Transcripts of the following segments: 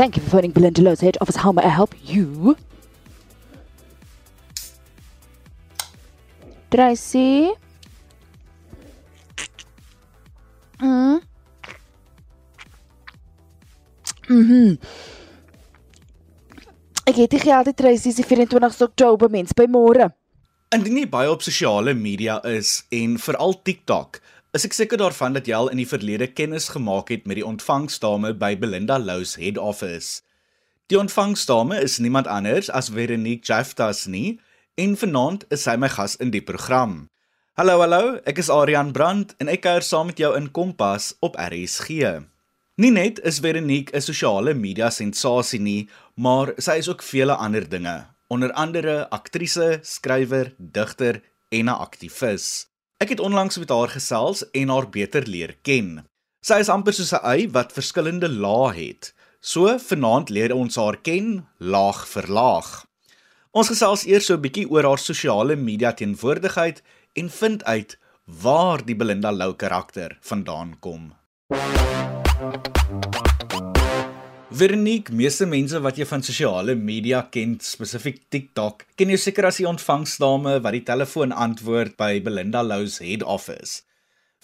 Thank you for phoning Belinda Lowe's head office. How may I help you? Tracy? Mm. Mhm. Ek het die geld het Tracy se 24 Oktober mens by môre. Indien jy baie op sosiale media is en veral TikTok, is ek seker daarvan dat jy al in die verlede kennis gemaak het met die ontvangsdame by Belinda Lowe's head office. Die ontvangsdame is niemand anders as Veronique Jaftas nie en vanaand is sy my gas in die program. Hallo hallo, ek is Adrian Brandt en ek kuier saam met jou in Kompas op RSG. Nie net is Veronique 'n sosiale media sensasie nie, maar sy is ook vele ander dinge, onder andere aktrise, skrywer, digter en 'n aktivis. Ek het onlangs met haar gesels en haar beter leer ken. Sy is amper soos 'n ei wat verskillende lae het. So vanaand leer ons haar ken laag vir laag. Ons gesels eers so 'n bietjie oor haar sosiale media teenwoordigheid en vind uit waar die Belinda Lou karakter vandaan kom. Veronique, meeste mense wat jy van sosiale media ken, spesifiek TikTok, ken jy seker as die ontvangsdame wat die telefoon antwoord by Belinda Lou's head office.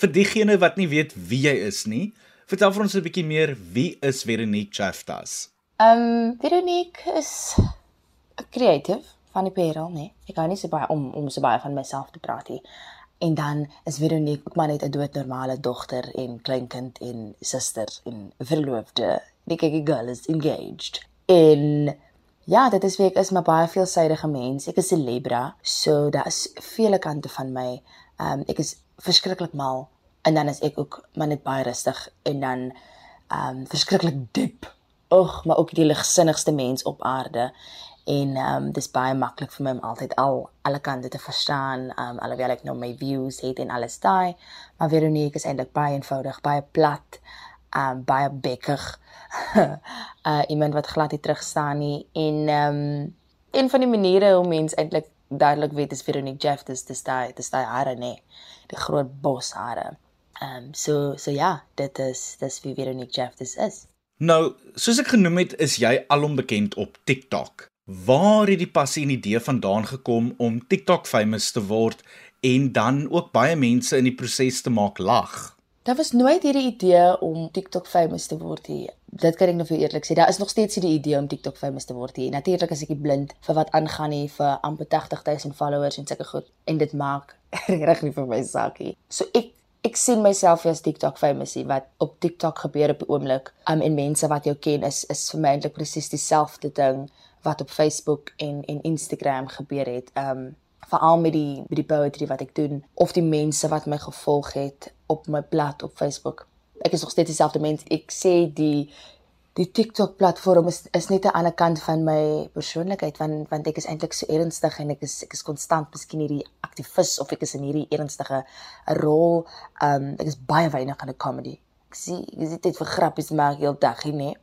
Vir diegene wat nie weet wie jy is nie, vertel vir ons 'n bietjie meer wie is Veronique Chaftas? Ehm um, Veronique is 'n creative van die Parel, nee. Ek kan nie so baie om om so baie van myself te praat nie. En dan is Veronique ook maar net 'n doodnormale dogter en kleinkind en suster en verloofde die kykie girl is engaged. En ja, dit is wie ek is, maar baie veelsidige mens. Ek is 'n Libra, so daar is vele kante van my. Ehm um, ek is verskriklik mal en dan is ek ook maar net baie rustig en dan ehm um, verskriklik diep. Ag, maar ook die ligsinnigste mens op aarde. En ehm um, dis baie maklik vir my om altyd al alle kante te verstaan. Ehm um, alhoewel ek nou my views het en alles daai, maar Veronique is eintlik baie eenvoudig, baie plat um baie bekkig. uh iemand wat glad nie terug staan nie en um een van die maniere hoe mens eintlik duidelik weet is Veronique Jeff dis dis daai dis daai hare nê. Die groot bos hare. Um so so ja, dit is dis wie Veronique Jeff dis is. Nou, soos ek genoem het, is jy alom bekend op TikTok. Waar het die passie en idee vandaan gekom om TikTok famous te word en dan ook baie mense in die proses te maak lag? Daar was nooit hierdie idee om TikTok famous te word nie. Dit kan ek nou vir eerlik sê. Daar is nog steeds hierdie idee om TikTok famous te word nie. Natuurlik is ek blind vir wat aangaan hier vir amper 80000 followers en sulke goed en dit maak reg nie vir my saak nie. So ek ek sien myself as TikTok famous nie wat op TikTok gebeur op die oomblik. Um en mense wat jou ken is is vir my eintlik presies dieselfde ding wat op Facebook en en Instagram gebeur het. Um veral met die met die poetry wat ek doen of die mense wat my gevolg het op my blad op Facebook. Ek is nog steeds dieselfde mens. Ek sê die die TikTok platform is is net 'n ander kant van my persoonlikheid want want ek is eintlik so ernstig en ek is ek is konstant miskien hierdie aktivis of ek is in hierdie ernstige rol. Um ek is baie weinig in 'n comedy. Ek sien ek sê dit vir grappies maak heel dag hier nê.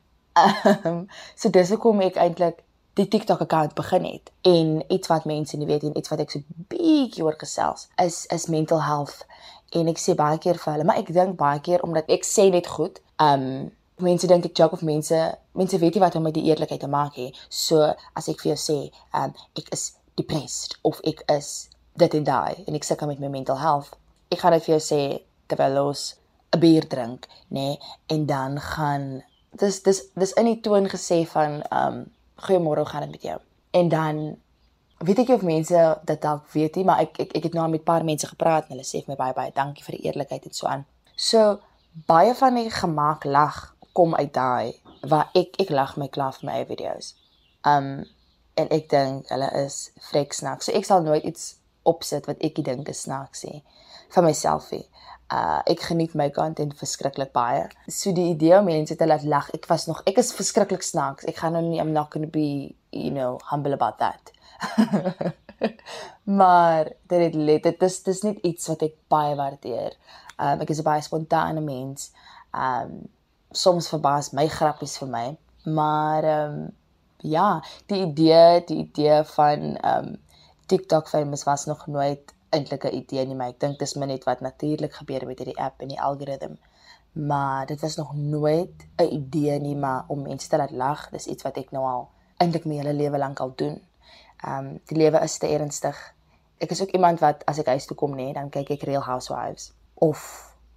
Um so dis hoekom ek eintlik die TikTok account begin het en iets wat mense nie weet en iets wat ek so bietjie oor gesels is is mental health. En ek sê baie keer vir hulle maar ek dink baie keer omdat ek sê net goed um mense dink ek joke of mense mense weet nie wat om met die eerlikheid te maak nie. So as ek vir jou sê um ek is depressed of ek is dit en daai en ek sukkel met my mental health ek gaan dit vir jou sê terwyl ons 'n bier drink nê nee, en dan gaan dis dis dis in die toon gesê van um goeiemôre, gaan dit met jou? En dan weet ek of mense dit dalk weet nie, maar ek ek ek het nou met 'n paar mense gepraat en hulle sê vir my baie baie dankie vir die eerlikheid en so aan. So baie van die gemaak lag kom uit daai waar ek ek lag my klaar vir my eie video's. Um en ek dink hulle is frek snaaks. So ek sal nooit iets opsit wat ek dink is snaaks nie vir myself nie. Uh ek geniet my content verskriklik baie. So die idee om mense te laat lag, ek was nog ek is verskriklik snaaks. Ek gaan nou nie I'm not going to be, you know, humble about that. maar dit het dit is dis net iets wat ek baie waardeer. Um ek is 'n baie spontane mens. Um soms verbaas my grappies vir my, maar um ja, die idee, die idee van um TikTok famous was nog nooit eintlik 'n idee nie, maar ek dink dis min net wat natuurlik gebeur met hierdie app en die algoritme. maar dit was nog nooit 'n idee nie, maar om mense te laat lag, dis iets wat ek nou al eintlik my hele lewe lank al doen. Ehm um, die lewe is te ernstig. Ek is ook iemand wat as ek huis toe kom nê, dan kyk ek Real Housewives of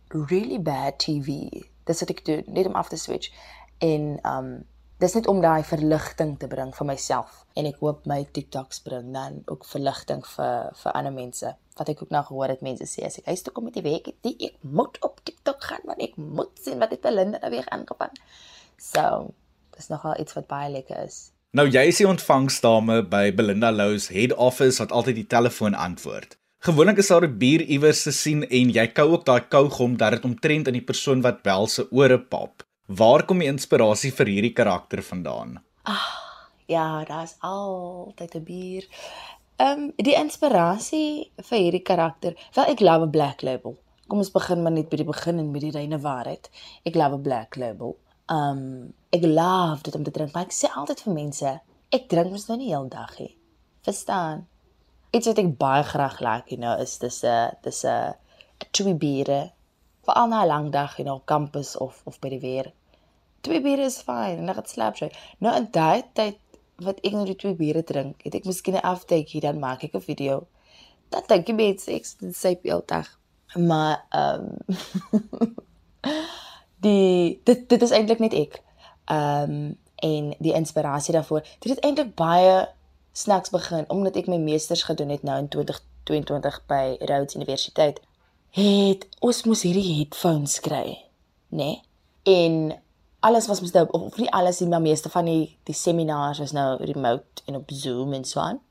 really bad TV. Dis wat ek doen, net om af te switch. En ehm um, dis net om daai verligting te bring vir myself en ek hoop my TikToks bring dan ook verligting vir vir ander mense wat ek ook nou gehoor het mense sê as ek huis toe kom met die week het ek moet op TikTok gaan want ek moet sien wat het Belinda nou weer aangevang. So, dis nogal iets wat baie lekker is. Nou jy is die ontvangsdame by Belinda Lou's head office wat altyd die telefoon antwoord. Gewoonlik is daar 'n bier iewers te sien en jy kou ook daai kougom dat dit omtrent in die persoon wat bel se ore pap. Waar kom die inspirasie vir hierdie karakter vandaan? Ah, ja, daar's altyd 'n bier. Ehm um, die inspirasie vir hierdie karakter, wel ek love 'n black label. Kom ons begin maar net by die begin en met die reine waarheid. Ek love 'n black label. Ehm um, ek love dit om te drink, maar ek sê altyd vir mense, ek drink mos nou nie heeldag nie. Verstaan? Iets wat ek baie graag like, you know, is dis 'n dis 'n twee biere vir al 'n lang dag in op kampus of of by die weer. Twee biere is fyn en dan gaan slaap jy. Nou in daai tyd wat ek nou die twee biere drink, het ek miskien 'n afteekie dan maak ek 'n video. Dan dink ek met seks dit sê heeldag. Maar ehm um, die dit dit is eintlik net ek. Ehm um, en die inspirasie daarvoor. Dit het eintlik baie snacks begin omdat ek my meesters gedoen het nou in 2022 by Rhodes Universiteit. Het ons moes hierdie headphones kry, né? Nee? En alles was mos nou of, nie alles nie, maar meeste van die die seminars was nou remote en op Zoom en so aan.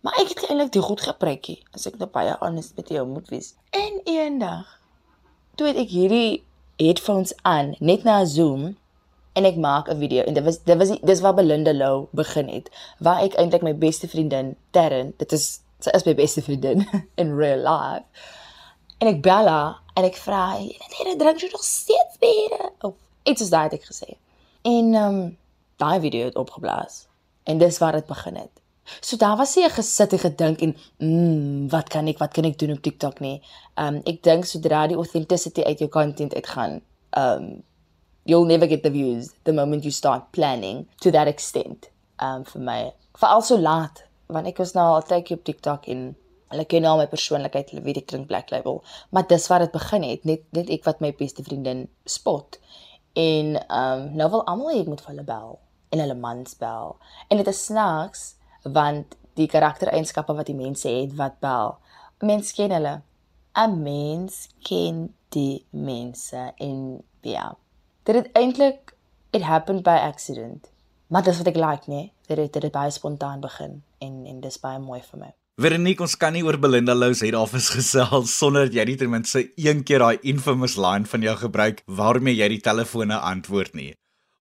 Maar ek het eintlik die goed gebruikie, as ek nou baie honest met jou moet wees. En eendag toe het ek hierdie headphones aan net na Zoom en ek maak 'n video en dit was dit was dis waar Belinda Lou begin het, waar ek eintlik my beste vriendin Terren, dit is sy is my beste vriendin in real life. En ek bel haar en ek vra, "Jy drink jy nog steeds bier?" Of iets soos daai het ek gesê. En ehm um, daai video het opgeblaas. En dis waar dit begin het. So daar was sy gesit en gedink en mm, wat kan ek wat kan ek doen op TikTok nie. Ehm um, ek dink sodra die authenticity uit jou content uitgaan, ehm um, you'll never get the views the moment you start planning to that extent. Ehm um, vir my veral so laat want ek was nou al tydjie op TikTok en hulle ken nou my persoonlikheid, hulle weet ek drink Black Label, maar dis waar dit begin het, net net ek wat my beste vriendin spot en ehm um, nou wil almal hê ek moet vir hulle bel en hulle mans bel. En dit is snaaks want die karaktereienskappe wat die mense het wat bel. Mense ken hulle. 'n Mens ken die mense en ja. Dit het eintlik it happened by accident. Maar dis wat ek like, nee. Dit het dit baie spontaan begin en en dis baie mooi vir my. Veronique, ons kan nie oor Belinda Lou se head office gesels sonder dat jy nie ten minste een keer daai infamous line van jou gebruik waarmee jy die telefone antwoord nie.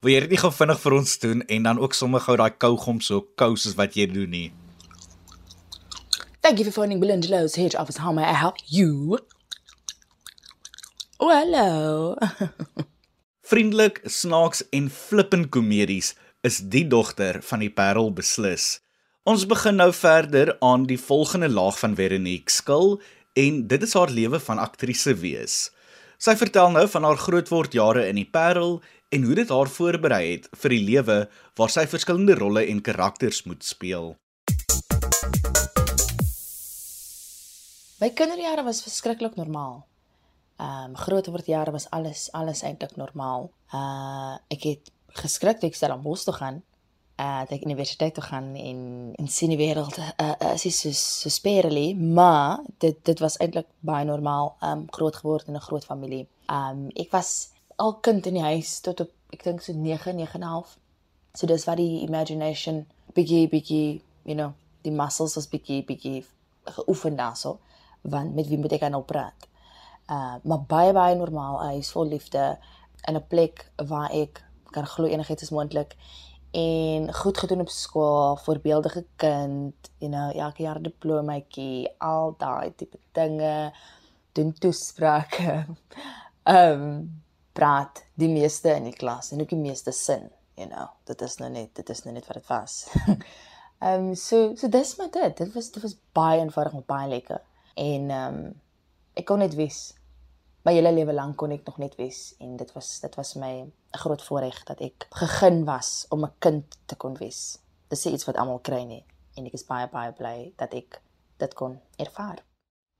Wil jy dit nie gou vinnig vir ons doen en dan ook sommer gou daai kougom so kou soos wat jy doen nie? Thank you for phoning Belinda Lou's head office. How may I help you? Oh, hello. Vriendelik, snaaks en flippend komedies is die dogter van die Parel beslis. Ons begin nou verder aan die volgende laag van Veronique skil en dit is haar lewe van aktrise wees. Sy vertel nou van haar grootword jare in die Parel en hoe dit haar voorberei het vir die lewe waar sy verskillende rolle en karakters moet speel. My kinderjare was verskriklik normaal. Ehm um, grootword jare was alles alles eintlik normaal. Uh ek het geskrik ek stel aan bos toe gaan uh ek universiteit toe gaan en en sien die wêreld uh, uh is so so sperely maar dit dit was eintlik baie normaal um groot geword in 'n groot familie. Um ek was al kind in die huis tot op ek dink so 9 9.5. So dis wat die imagination bietjie bietjie you know die muscles was bietjie bietjie geoefen daarso want met wie moet ek nou praat? Uh maar baie baie normaal huis vol liefde in 'n plek waar ek kan glo enigiets is moontlik en goed gedoen op skool, voorbeeldige kind, you know, elke jaar diplomaatjie, al daai tipe dinge, doen toesprake. Ehm um, praat die meeste in die klas en ook die meeste sin, you know. Dit is nou net, dit is nou net wat dit was. Ehm um, so so dis maar dit. Dit was dit was baie eenvoudig en baie lekker. En ehm um, ek kon net wys my hele lewe lank kon ek nog net wees en dit was dit was my 'n groot voorreg dat ek gegun was om 'n kind te kon wees. Dis iets wat almal kry nie en ek is baie baie bly dat ek dit kon ervaar.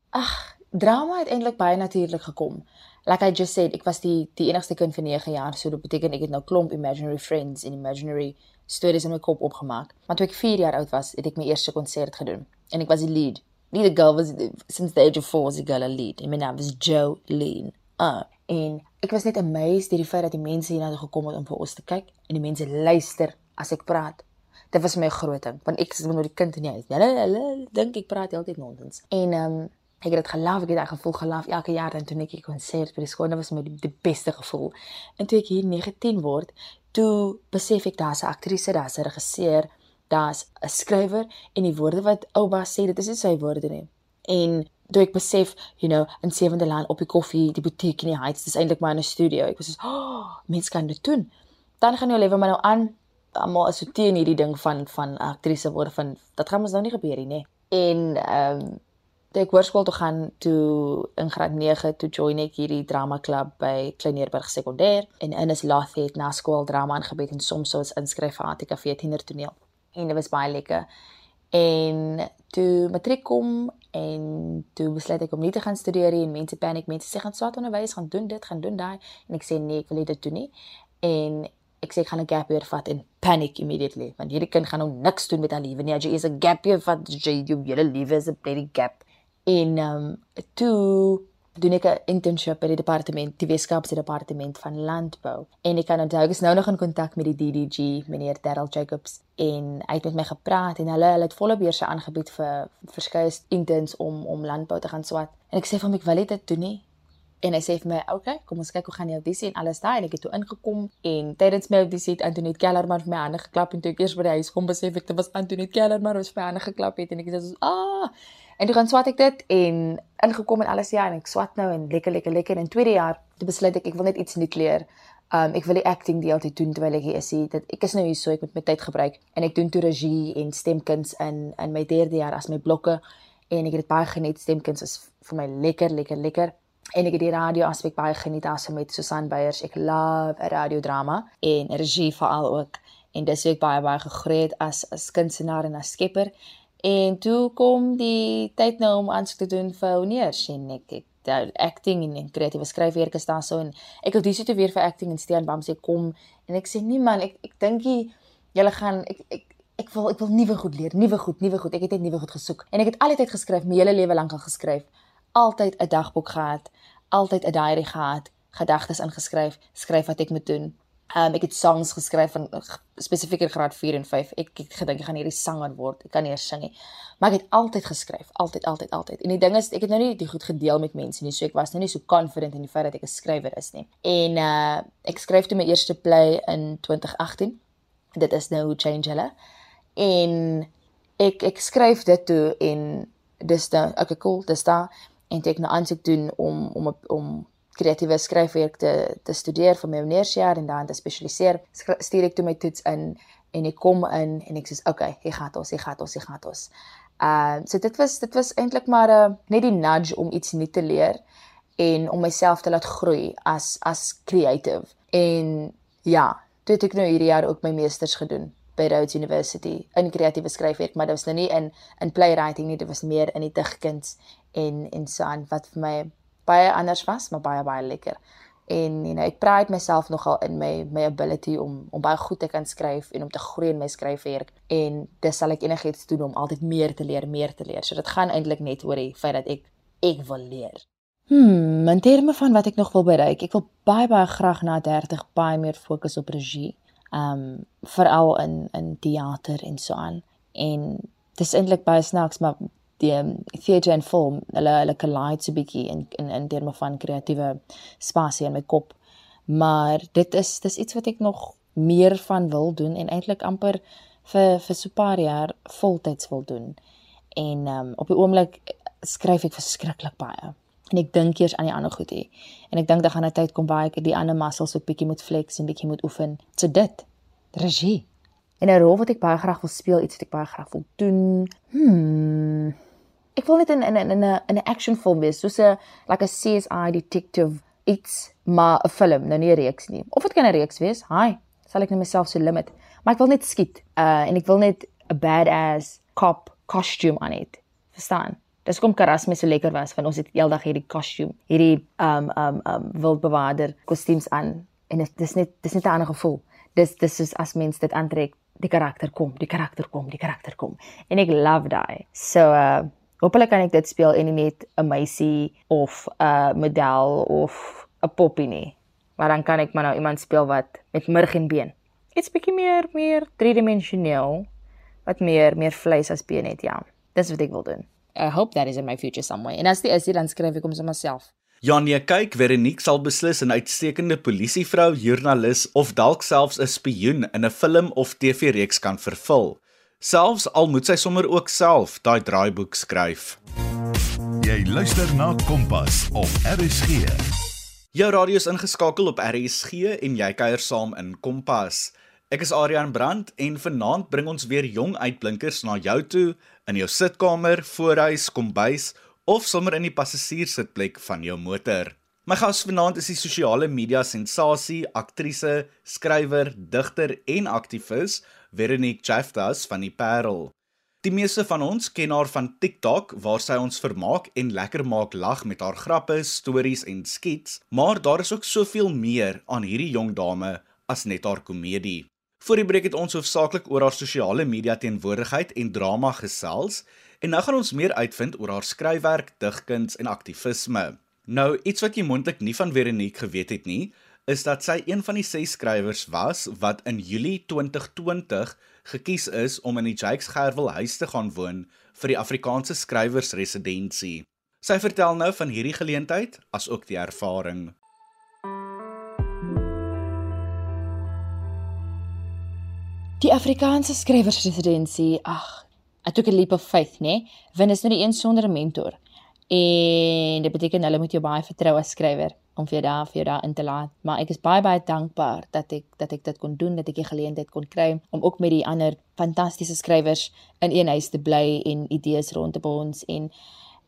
Ag, drama het eintlik baie natuurlik gekom. Like I just said, ek was die die enigste kind van 9 jaar, so dit beteken ek het nou klomp imaginary friends en imaginary stories in my kop opgemaak. Maar toe ek 4 jaar oud was, het ek my eerste konsert gedoen en ek was die lead nie the girl was since the age of 4 was the girl a lead. I mean, I was Jolene. Uh, en ek was net amazed deur die feit dat die mense hier na toe gekom het om vir ons te kyk en die mense luister as ek praat. Dit was my groot ding, want ek is nou die kind in die huis. Hulle hulle dink ek praat heeltyd nonsens. En um, ek het dit gelief, ek het daai gevoel gelief elke jaar en toe ek konsert by die skool, dit was my die, die beste gevoel. En toe ek hier 19 word, toe besef ek daar's 'n aktrise, daar's 'n regisseur, daar's 'n skrywer en die woorde wat Ouba sê, dit is nie sy woorde nie. En toe ek besef, you know, in Sewende Laan op die koffie, die butiek in die Heights, dis eintlik maar 'n studio. Ek was so, "Oh, mense kan dit doen." Dan gaan jou lewe maar nou aan. Almal is so teen hierdie ding van van aktrise word van dit gaan mos nou nie gebeur nie, nê. En ehm um, toe ek hoërskool toe gaan toe in graad 9 toe join ek hierdie drama klub by Kleineerberg Sekondêr en in is Lath het na skool drama aangebied en soms sou ons inskryf vir ATKV tienertoneel en dit was baie lekker. En toe matriek kom en toe besluit ek om nie te gaan studeer nie en mense paniek, mense sê gaan swaat onderwys, gaan doen dit, gaan doen daai en ek sê nee, ek wil dit doen nie. En ek sê ek gaan 'n gap year vat en panic immediately want hierdie kind gaan nou niks doen met haar lewe nie. Jy is 'n gap year vat jy jou hele lewe is 'n bloody gap. En ehm um, toe doen ek 'n internship by die departement, die Weskaapse departement van landbou. En ek kan onthou ek is nou nog in kontak met die DDG, meneer Darryl Jacobs, en hy het met my gepraat en hulle hulle het volle beurse aangebied vir verskeie interns om om landbou te gaan swat. En ek sê vir hom ek wil dit doen nie. En hy sê vir my, "Oké, okay, kom ons kyk hoe gaan die audisie en alles daai." En ek het toe ingekom en tydens my audisie het Antoinette Kellerman vir my hande geklap en toe ek eers by die huis kom besef ek dit was Antoinette Kellerman wat vir my hande geklap het en ek sê so, "Ah!" En toe gaan swat ek dit en ingekom en alles ja en ek swat nou en lekker lekker lekker. In tweede jaar toe besluit ek ek wil net iets nuut leer. Um ek wil die acting deel te doen terwyl ek hier is. Dit ek is nou hier so ek moet my tyd gebruik. En ek doen toe regie en stemkuns in in my derde jaar as my blokke. En ek het dit baie geniet. Stemkuns is vir my lekker lekker lekker. En ek het die radio aspek baie geniet as met Susan Beyers. Ek love 'n radiodrama en regie veral ook. En dis ek baie baie gegroei het as as kunstenaar en as skepper En toe kom die tyd nou om aansoek te doen vir honeurs en ek ek die acting en, en kreatiewe skryfwerk is daar so en ek het toe weer vir acting en Stean Bam sê kom en ek sê nee man ek ek dink jy julle gaan ek ek ek wil ek wil nuwe goed leer nuwe goed nuwe goed. Ek het net nuwe goed gesoek. En ek het al die tyd geskryf my hele lewe lank al geskryf. Altyd 'n dagboek gehad altyd 'n diary gehad gedagtes ingeskryf skryf wat ek moet doen Um, ek het songs geskryf van spesifieker graad 4 en 5. Ek het gedink ek gaan hierdie sanger word. Ek kan nie eers sing nie. Maar ek het altyd geskryf, altyd, altyd, altyd. En die ding is, ek het nou nie dit goed gedeel met mense nie. So ek was nou nie so confident in die feit dat ek 'n skrywer is nie. En uh ek skryf toe my eerste play in 2018. Dit is nou Change Hulle. En ek ek skryf dit toe en dis dan okay cool, dis daar en ek nou aansoek doen om om om kreatiewe skryfwerk te te studeer vir my onderwysjaar en dan te spesialiseer. Stuur ek toe my toets in en ek kom in en ek sê okay, hier gaan ons, hier gaan ons, hier gaan ons. Uh so dit was dit was eintlik maar 'n uh, net die nudge om iets nuut te leer en om myself te laat groei as as creative. En ja, toe het ek nou hierdie jaar ook my meesters gedoen by Rhodes University in kreatiewe skryfwerk, maar dit was nou nie in in playwriting nie, dit was meer in die digkuns en en so aan wat vir my baie anders was, maar baie baie lekker. En you know, ek pride myself nogal in my my ability om om baie goed te kan skryf en om te groei in my skryfwerk en dis sal ek enigiets doen om altyd meer te leer, meer te leer. So dit gaan eintlik net oor die feit dat ek ek wil leer. Hmm, in terme van wat ek nog wil bereik, ek wil baie baie graag na 30 baie meer fokus op regie. Um veral in in teater en so aan. En dis eintlik baie snaaks, maar die um, theater en film hulle hulle collide so bietjie in in in terme van kreatiewe spasie in my kop. Maar dit is dis iets wat ek nog meer van wil doen en eintlik amper vir vir so paar jaar voltyds wil doen. En um, op die oomblik skryf ek verskriklik baie. En ek dink eers aan die ander goed hier. En ek dink dat gaan 'n tyd kom waar ek die ander muscles ook bietjie moet flex en bietjie moet oefen. So dit. Regie. En 'n rol wat ek baie graag wil speel, iets wat ek baie graag wil doen. Hmm ek wil net in in in 'n in 'n action film wees, soos 'n like 'n CSI detective iets, maar 'n film, nou nie 'n reeks nie. Of dit kan 'n reeks wees. Hi, sal ek net myself so limit. Maar ek wil net skiet. Uh en ek wil net 'n badass cop costume aan het. Verstaan? Dis kom Karas my so lekker was van ons het eendag hierdie costume, hierdie um um um wildbewaarder kostuums aan en dit is net dis net 'n ander gevoel. Dis dis soos as mens dit aantrek, die karakter kom, die karakter kom, die karakter kom. En ek love daai. So uh Hoopelik kan ek dit speel en nie net 'n meisie of 'n model of 'n poppie nie. Maar dan kan ek maar nou iemand speel wat met murg en been. Dit's bietjie meer meer driedimensioneel wat meer meer vleis as been het, ja. Dis wat ek wil doen. I hope that is in my future somewhere. En as dit is, dan skryf ek hom sommer self. Ja nee, kyk, Veronique sal beslis 'n uitstekende polisievrou, joernalis of dalk selfs 'n spioen in 'n film of TV-reeks kan vervul. Selfs al moet sy sommer ook self daai draaiboek skryf. Jy luister na Kompas op RSG. Jou radio is ingeskakel op RSG en jy kuier saam in Kompas. Ek is Adrian Brandt en vanaand bring ons weer jong uitblinkers na jou toe in jou sitkamer, voorhuis, kombuis of sommer in die passasierssitplek van jou motor. My gas vanaand is die sosiale media sensasie, aktrise, skrywer, digter en aktivis Veronique Jaftas van die Parel. Die meeste van ons ken haar van TikTok waar sy ons vermaak en lekker maak lag met haar grappe, stories en skets, maar daar is ook soveel meer aan hierdie jong dame as net haar komedie. Voor die breek het ons hoofsaaklik oor haar sosiale media teenwoordigheid en drama gesels en nou gaan ons meer uitvind oor haar skryfwerk, digkuns en aktivisme. Nou, iets wat jy moontlik nie van Veronique geweet het nie, is dat sy een van die ses skrywers was wat in Julie 2020 gekies is om in die Jakes Gerwel huis te gaan woon vir die Afrikaanse skrywersresidensie. Sy vertel nou van hierdie geleentheid as ook die ervaring. Die Afrikaanse skrywersresidensie, ag, I took a leap of faith, né? Want is nou die een sonder 'n mentor. En dit beteken hulle moet jou baie vertrou as skrywer om vir jou daar vir jou daar in te laat. Maar ek is baie baie dankbaar dat ek dat ek dit kon doen, dat ek die geleentheid kon kry om ook met die ander fantastiese skrywers in een huis te bly en idees rond te bons en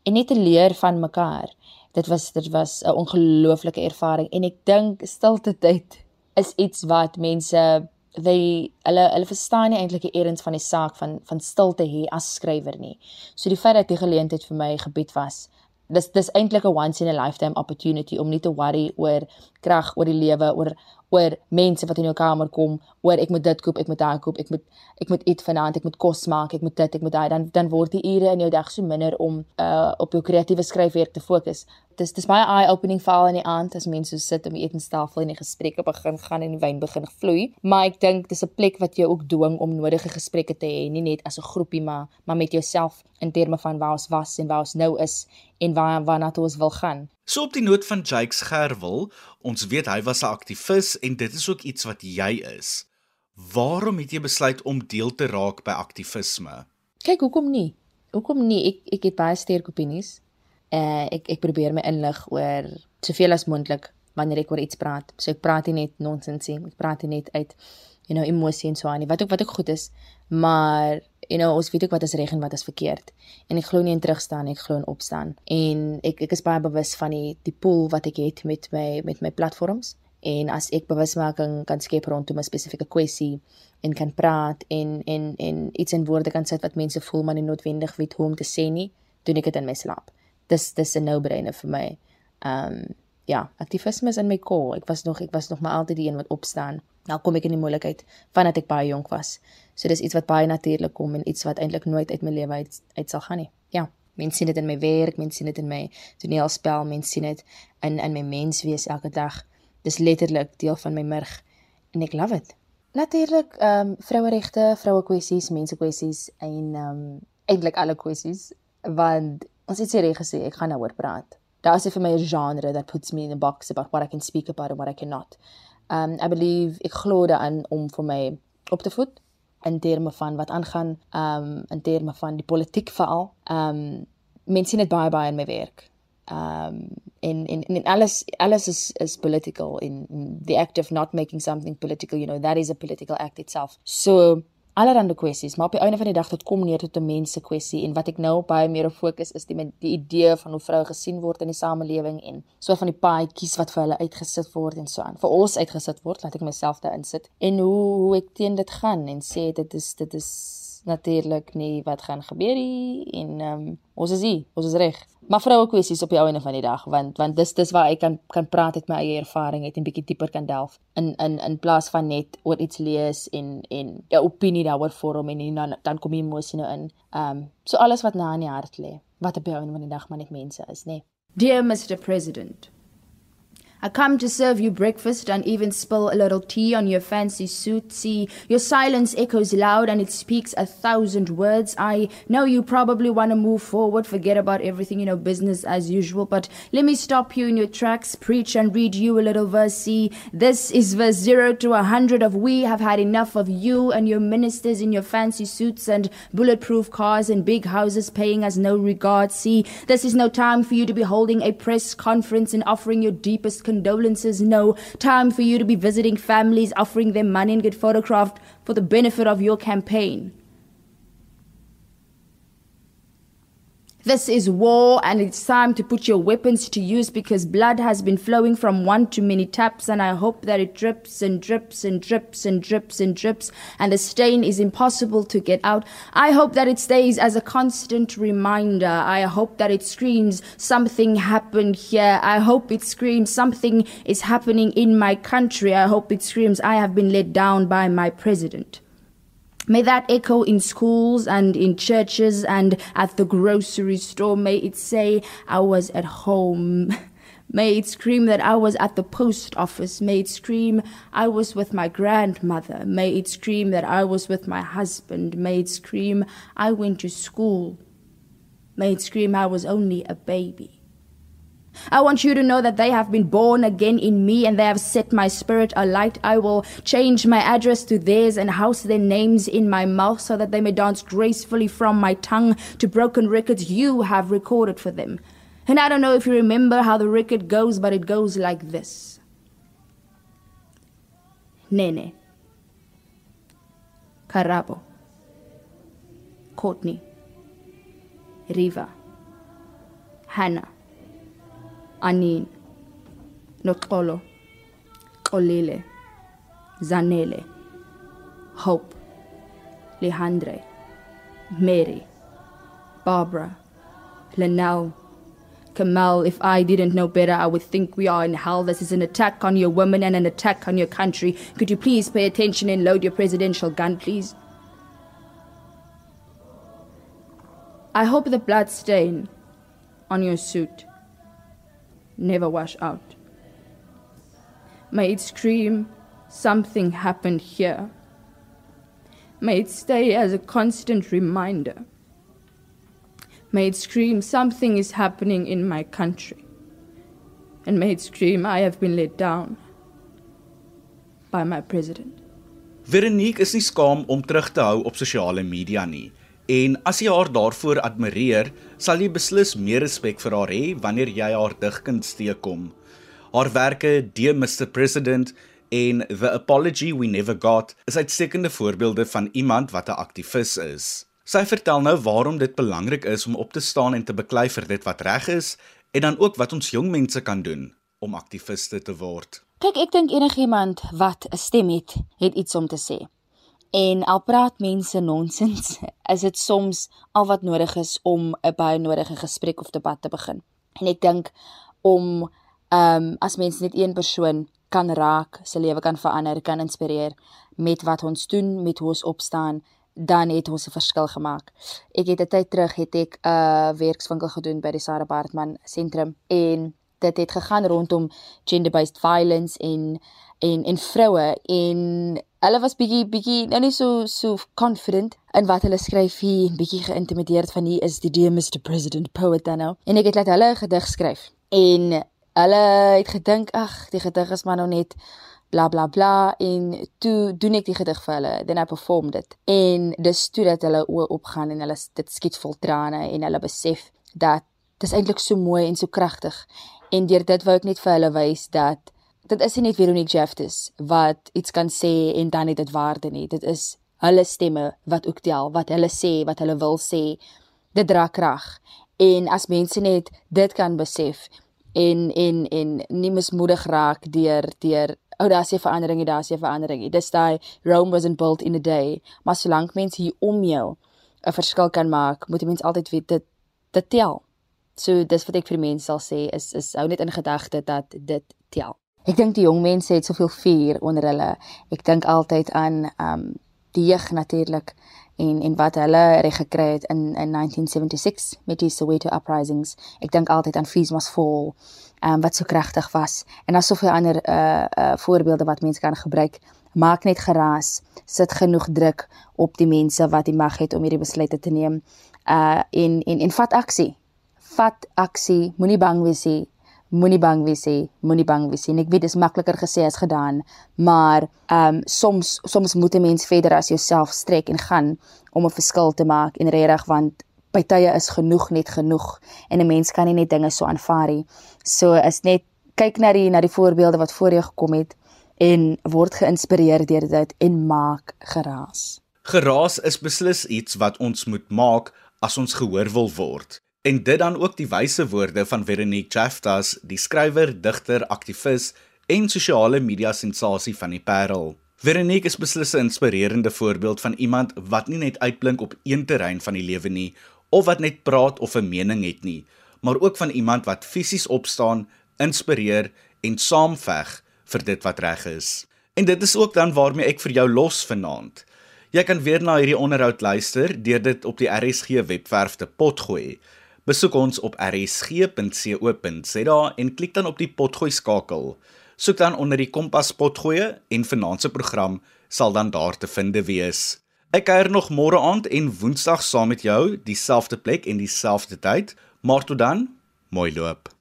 en net te leer van mekaar. Dit was dit was 'n ongelooflike ervaring en ek dink stilte tyd is iets wat mense they hulle hulle verstaan nie eintlik die erns van die saak van van stilte hê as skrywer nie. So die feit dat die geleentheid vir my gebied was, dis dis eintlik 'n once in a lifetime opportunity om nie te worry oor krag, oor die lewe, oor oor mense wat in jou kamer kom, oor ek moet dit koop, ek moet daai koop, ek moet ek moet eet vanaand, ek moet kos maak, ek moet dit, ek moet daai dan dan word die ure in jou dag so minder om uh op jou kreatiewe skryfwerk te fokus. Dis dis baie eye opening val in die aand as mense so sit om die etenstafel en die gesprekke begin gaan en die wyn begin vloei. Maar ek dink dis 'n plek wat jou ook dwing om nodige gesprekke te hê, nie net as 'n groepie maar maar met jouself in terme van waar ons was en waar ons nou is en waar waarna toe ons wil gaan. So op die noot van Jakes Gerwel, ons weet hy was 'n aktivis en dit is ook iets wat jy is. Waarom het jy besluit om deel te raak by aktivisme? Kyk, hoekom nie? Hoekom nie? Ek ek het baie sterk opinies. Uh ek ek probeer my inlig oor soveel as moontlik wanneer ek oor iets praat. So ek praat nie net nonsens nie. Ek praat nie net uit you know emosie en so aan nie. Wat ook wat ook goed is, maar you know ons weet ook wat is reg en wat is verkeerd. En ek glo nie in terugstaan ek glo in opstaan. En ek ek is baie bewus van die die pool wat ek het met my met my platforms. En as ek bewusmaking kan skep rondom 'n spesifieke kwessie en kan praat en en en iets in woorde kan sit wat mense voel maar nie noodwendig weet hoe om te sê nie doen ek dit in my slaap. Dis dis 'n no-brainer vir my. Um ja aktivisme is in my core ek was nog ek was nog maar altyd die een wat opstaan nou kom ek in die moeilikheid vandat ek baie jonk was So dis iets wat baie natuurlik kom en iets wat eintlik nooit uit my lewe uit, uit sal gaan nie. Ja, mense sien dit in my werk, mense sien dit in my toneelspel, mense sien dit in in my menswees elke dag. Dis letterlik deel van my murg en ek love it. Natuurlik, ehm um, vroueregte, vroue kwessies, mense kwessies en ehm um, eintlik alle kwessies want ons het seker gesê ek gaan nou oor praat. Daar is vir my 'n genre that puts me in a box about what I can speak about and what I cannot. Um I believe ek glo daarin om vir my op te voed in terme van wat aangaan um in terme van die politiek veral. Um mense sien dit baie baie in my werk. Um in in in alles alles is is political in, in the act of not making something political, you know, that is a political act itself. So allerlei kwessies, maar op die einde van die dag dit kom neer tot 'n mense kwessie en wat ek nou baie meer op fokus is die die idee van hoe vroue gesien word in die samelewing en so van die paadjies wat vir hulle uitgesit word en so aan. Vir ons uitgesit word, laat ek myself daar insit en hoe hoe ek teen dit gaan en sê dit is dit is natuurlik nie wat gaan gebeur nie en ehm um, ons is hier, ons is reg. Maar vroue kwessies op die einde van die dag want want dis dis waar ek kan kan praat uit my eie ervaring uit en bietjie dieper kan delf in in in plaas van net oor iets lees en en 'n opinie daaroor vorm en dan dan kom emosie nou in. Ehm um, so alles wat na in die hart lê. Wat op die einde van die dag maar net mense is, nê. Nee. Dear Mr President I come to serve you breakfast and even spill a little tea on your fancy suit. See, your silence echoes loud and it speaks a thousand words. I know you probably want to move forward, forget about everything, you know, business as usual. But let me stop you in your tracks, preach and read you a little verse. See, this is verse zero to a hundred of we have had enough of you and your ministers in your fancy suits and bulletproof cars and big houses paying us no regard. See, this is no time for you to be holding a press conference and offering your deepest condolences. No time for you to be visiting families, offering them money and get photographed for the benefit of your campaign. This is war, and it's time to put your weapons to use because blood has been flowing from one too many taps, and I hope that it drips and drips and drips and drips and drips, and the stain is impossible to get out. I hope that it stays as a constant reminder. I hope that it screams something happened here. I hope it screams something is happening in my country. I hope it screams I have been let down by my president. May that echo in schools and in churches and at the grocery store. May it say, I was at home. May it scream that I was at the post office. May it scream, I was with my grandmother. May it scream that I was with my husband. May it scream, I went to school. May it scream, I was only a baby. I want you to know that they have been born again in me and they have set my spirit alight. I will change my address to theirs and house their names in my mouth so that they may dance gracefully from my tongue to broken records you have recorded for them. And I don't know if you remember how the record goes, but it goes like this Nene, Karabo, Courtney, Riva, Hannah. Anin, Noxolo, Xolile, Zanele, Hope, Lehandre, Mary, Barbara, Linnell, Kamal, if I didn't know better, I would think we are in hell. This is an attack on your women and an attack on your country. Could you please pay attention and load your presidential gun, please? I hope the blood stain on your suit never wash out. May it scream, something happened here. May it stay as a constant reminder. May it scream, something is happening in my country. And may it scream, I have been let down by my president. Veronique is nie skaam om terug te hou op sosiale media nie. En as jy haar daarvoor admireer, sal jy beslis meer respek vir haar hê wanneer jy haar digkuns teekom. Haar werke De Mr President en The Apology We Never Got is uitstekende voorbeelde van iemand wat 'n aktivis is. Sy vertel nou waarom dit belangrik is om op te staan en te beklei vir dit wat reg is en dan ook wat ons jong mense kan doen om aktiviste te word. Kyk, ek dink enigiemand wat 'n stem het, het iets om te sê. En al praat mense nonsens, is dit soms al wat nodig is om 'n baie nodige gesprek of debat te begin. En ek dink om ehm um, as mense net een persoon kan raak, se lewe kan verander, kan inspireer met wat ons doen, met hoe ons opstaan, dan het ons 'n verskil gemaak. Ek het 'n tyd terug het ek 'n uh, werkswinkel gedoen by die Sarah Bartman sentrum en dit het gegaan rondom gender based violence en en en vroue. En hulle was bietjie bietjie nou nie so so confident in wat hulle skryf hier bietjie geïntimideerd van hier is die dear Mr President poet dan nou. En ek het laat hulle 'n gedig skryf. En hulle het gedink ag die gedig is maar nou net bla bla bla en toe doen ek die gedig vir hulle then I performed it. En dis toe dat hulle oë opgaan en hulle dit skiet vol trane en hulle besef dat dit is eintlik so mooi en so kragtig en deur dit wou ek net vir hulle wys dat dit is nie net Veronique Jeffers wat iets kan sê en dan het dit waarde nie. Dit is hulle stemme wat ook tel, wat hulle sê, wat hulle wil sê. Dit dra krag. En as mense net dit kan besef en en en nie mismoedig raak deur deur oh daar's 'n verandering, daar's 'n verandering. Dis daai Rome wasn't built in a day, maar solank mense hier om jou 'n verskil kan maak, moet die mens altyd weet dit dit tel. So dis wat ek vir mense sal sê is is hou net in gedagte dat dit tel. Ek dink die jong mense het soveel vuur onder hulle. Ek dink altyd aan um die jeug natuurlik en en wat hulle reg gekry het in in 1976 met die Soweto uprisings. Ek dink altyd aan Fees Must Fall, um, wat so kragtig was. En daar's soveel ander uh uh voorbeelde wat mense kan gebruik. Maak net geraas, sit genoeg druk op die mense wat die mag het om hierdie besluite te neem. Uh en en en vat aksie. Vat aksie, moenie bang wees nie moenie bang wees nie, moenie bang wees nie. Ek weet dit is makliker gesê as gedaan, maar ehm um, soms soms moet 'n mens verder as jouself strek en gaan om 'n verskil te maak en regtig want by tye is genoeg net genoeg en 'n mens kan nie net dinge so aanvaar nie. So is net kyk na die na die voorbeelde wat voor jou gekom het en word geïnspireer deur dit en maak geraas. Geraas is beslis iets wat ons moet maak as ons gehoor wil word. En dit dan ook die wyse woorde van Veronique Jaftas, die skrywer, digter, aktivis en sosiale media sensasie van die Parel. Veronique is beslis 'n inspirerende voorbeeld van iemand wat nie net uitblink op een terrein van die lewe nie of wat net praat of 'n mening het nie, maar ook van iemand wat fisies opstaan, inspireer en saamveg vir dit wat reg is. En dit is ook dan waarmee ek vir jou los vanaand. Jy kan weer na hierdie onderhoud luister deur dit op die RSG webwerf te potgooi. Besoek ons op rsg.co.za en klik dan op die potgooi skakel. Soek dan onder die Kompas potgooi en finansie program sal dan daar te vind wees. Ek kuier nog môre aand en woensdag saam met jou, dieselfde plek en dieselfde tyd, maar tot dan, mooi loop.